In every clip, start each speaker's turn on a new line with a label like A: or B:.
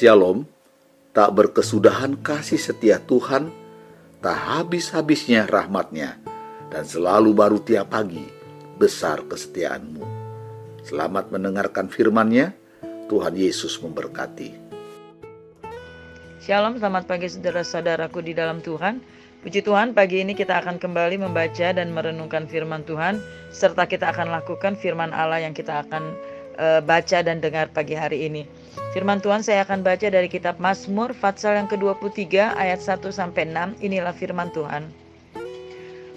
A: Shalom, tak berkesudahan kasih setia Tuhan, tak habis-habisnya rahmatnya, dan selalu baru tiap pagi, besar kesetiaanmu. Selamat mendengarkan firman-Nya, Tuhan Yesus memberkati.
B: Shalom, selamat pagi saudara-saudaraku di dalam Tuhan. Puji Tuhan, pagi ini kita akan kembali membaca dan merenungkan firman Tuhan, serta kita akan lakukan firman Allah yang kita akan uh, baca dan dengar pagi hari ini. Firman Tuhan saya akan baca dari kitab Mazmur Fatsal yang ke-23 ayat 1 sampai 6. Inilah firman Tuhan.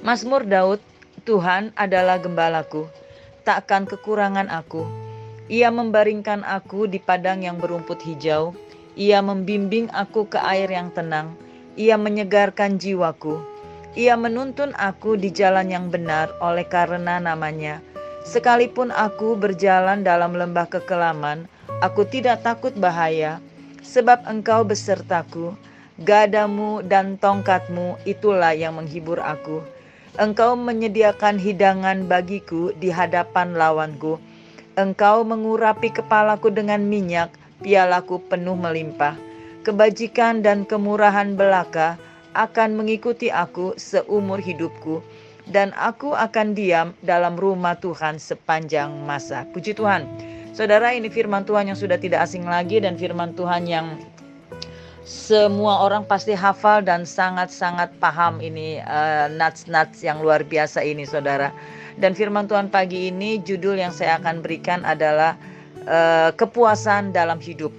B: Mazmur Daud, Tuhan adalah gembalaku, takkan kekurangan aku. Ia membaringkan aku di padang yang berumput hijau. Ia membimbing aku ke air yang tenang. Ia menyegarkan jiwaku. Ia menuntun aku di jalan yang benar oleh karena namanya. Sekalipun aku berjalan dalam lembah kekelaman, Aku tidak takut bahaya, sebab engkau besertaku. Gadamu dan tongkatmu itulah yang menghibur aku. Engkau menyediakan hidangan bagiku di hadapan lawanku. Engkau mengurapi kepalaku dengan minyak, pialaku penuh melimpah. Kebajikan dan kemurahan belaka akan mengikuti aku seumur hidupku, dan aku akan diam dalam rumah Tuhan sepanjang masa. Puji Tuhan. Saudara, ini firman Tuhan yang sudah tidak asing lagi dan firman Tuhan yang semua orang pasti hafal dan sangat-sangat paham ini uh, nats-nats yang luar biasa ini saudara. Dan firman Tuhan pagi ini judul yang saya akan berikan adalah uh, kepuasan dalam hidup.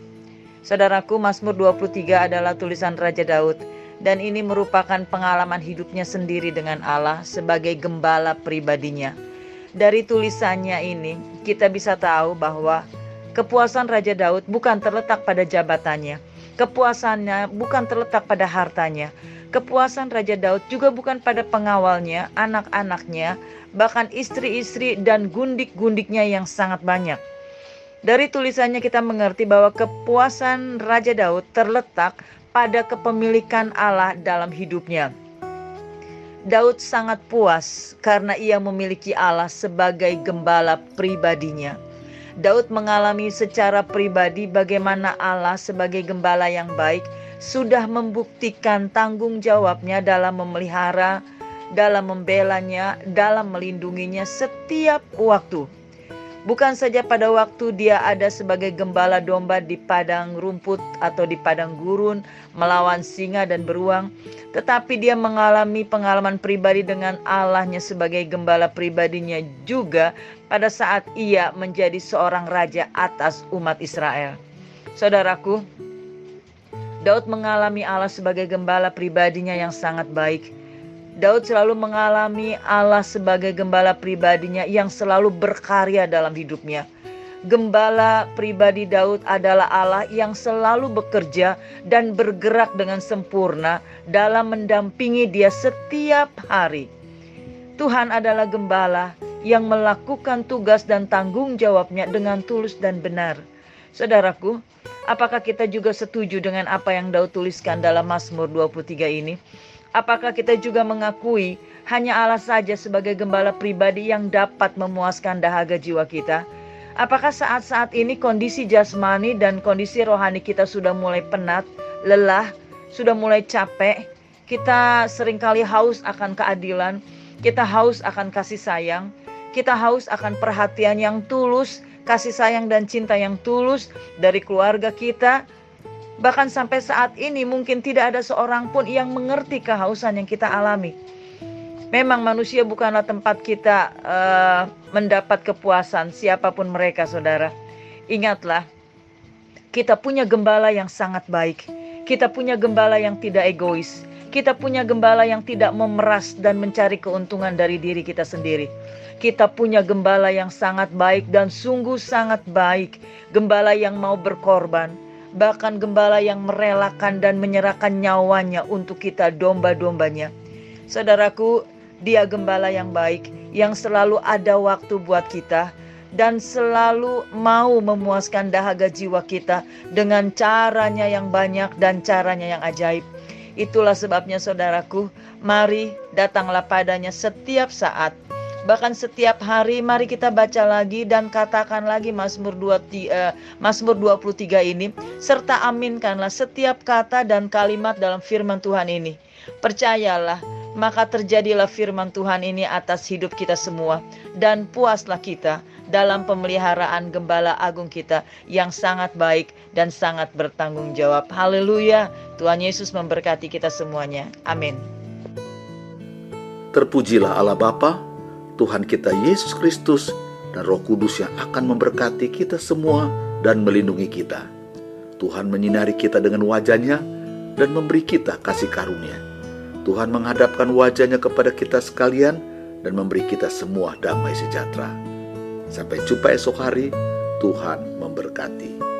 B: Saudaraku, Mazmur 23 adalah tulisan Raja Daud dan ini merupakan pengalaman hidupnya sendiri dengan Allah sebagai gembala pribadinya. Dari tulisannya ini, kita bisa tahu bahwa kepuasan Raja Daud bukan terletak pada jabatannya, kepuasannya bukan terletak pada hartanya. Kepuasan Raja Daud juga bukan pada pengawalnya, anak-anaknya, bahkan istri-istri dan gundik-gundiknya yang sangat banyak. Dari tulisannya kita mengerti bahwa kepuasan Raja Daud terletak pada kepemilikan Allah dalam hidupnya. Daud sangat puas karena ia memiliki Allah sebagai gembala pribadinya. Daud mengalami secara pribadi bagaimana Allah sebagai gembala yang baik sudah membuktikan tanggung jawabnya dalam memelihara, dalam membelanya, dalam melindunginya setiap waktu. Bukan saja pada waktu dia ada sebagai gembala domba di padang rumput atau di padang gurun melawan singa dan beruang, tetapi dia mengalami pengalaman pribadi dengan Allahnya sebagai gembala pribadinya juga pada saat ia menjadi seorang raja atas umat Israel. Saudaraku, Daud mengalami Allah sebagai gembala pribadinya yang sangat baik Daud selalu mengalami Allah sebagai gembala pribadinya yang selalu berkarya dalam hidupnya. Gembala pribadi Daud adalah Allah yang selalu bekerja dan bergerak dengan sempurna dalam mendampingi dia setiap hari. Tuhan adalah gembala yang melakukan tugas dan tanggung jawabnya dengan tulus dan benar. Saudaraku, apakah kita juga setuju dengan apa yang Daud tuliskan dalam Mazmur 23 ini? Apakah kita juga mengakui hanya Allah saja sebagai gembala pribadi yang dapat memuaskan dahaga jiwa kita? Apakah saat-saat ini kondisi jasmani dan kondisi rohani kita sudah mulai penat, lelah, sudah mulai capek? Kita sering kali haus akan keadilan, kita haus akan kasih sayang, kita haus akan perhatian yang tulus, kasih sayang dan cinta yang tulus dari keluarga kita, Bahkan sampai saat ini mungkin tidak ada seorang pun yang mengerti kehausan yang kita alami. Memang manusia bukanlah tempat kita uh, mendapat kepuasan siapa pun mereka saudara. Ingatlah, kita punya gembala yang sangat baik. Kita punya gembala yang tidak egois. Kita punya gembala yang tidak memeras dan mencari keuntungan dari diri kita sendiri. Kita punya gembala yang sangat baik dan sungguh sangat baik. Gembala yang mau berkorban bahkan gembala yang merelakan dan menyerahkan nyawanya untuk kita domba-dombanya. Saudaraku, dia gembala yang baik, yang selalu ada waktu buat kita, dan selalu mau memuaskan dahaga jiwa kita dengan caranya yang banyak dan caranya yang ajaib. Itulah sebabnya saudaraku, mari datanglah padanya setiap saat. Bahkan setiap hari mari kita baca lagi dan katakan lagi Mazmur 2 uh, Mazmur 23 ini serta aminkanlah setiap kata dan kalimat dalam firman Tuhan ini. Percayalah, maka terjadilah firman Tuhan ini atas hidup kita semua dan puaslah kita dalam pemeliharaan gembala agung kita yang sangat baik dan sangat bertanggung jawab. Haleluya. Tuhan Yesus memberkati kita semuanya. Amin.
A: Terpujilah Allah Bapa, Tuhan kita Yesus Kristus, dan Roh Kudus yang akan memberkati kita semua dan melindungi kita. Tuhan menyinari kita dengan wajahnya dan memberi kita kasih karunia. Tuhan menghadapkan wajahnya kepada kita sekalian dan memberi kita semua damai sejahtera. Sampai jumpa esok hari, Tuhan memberkati.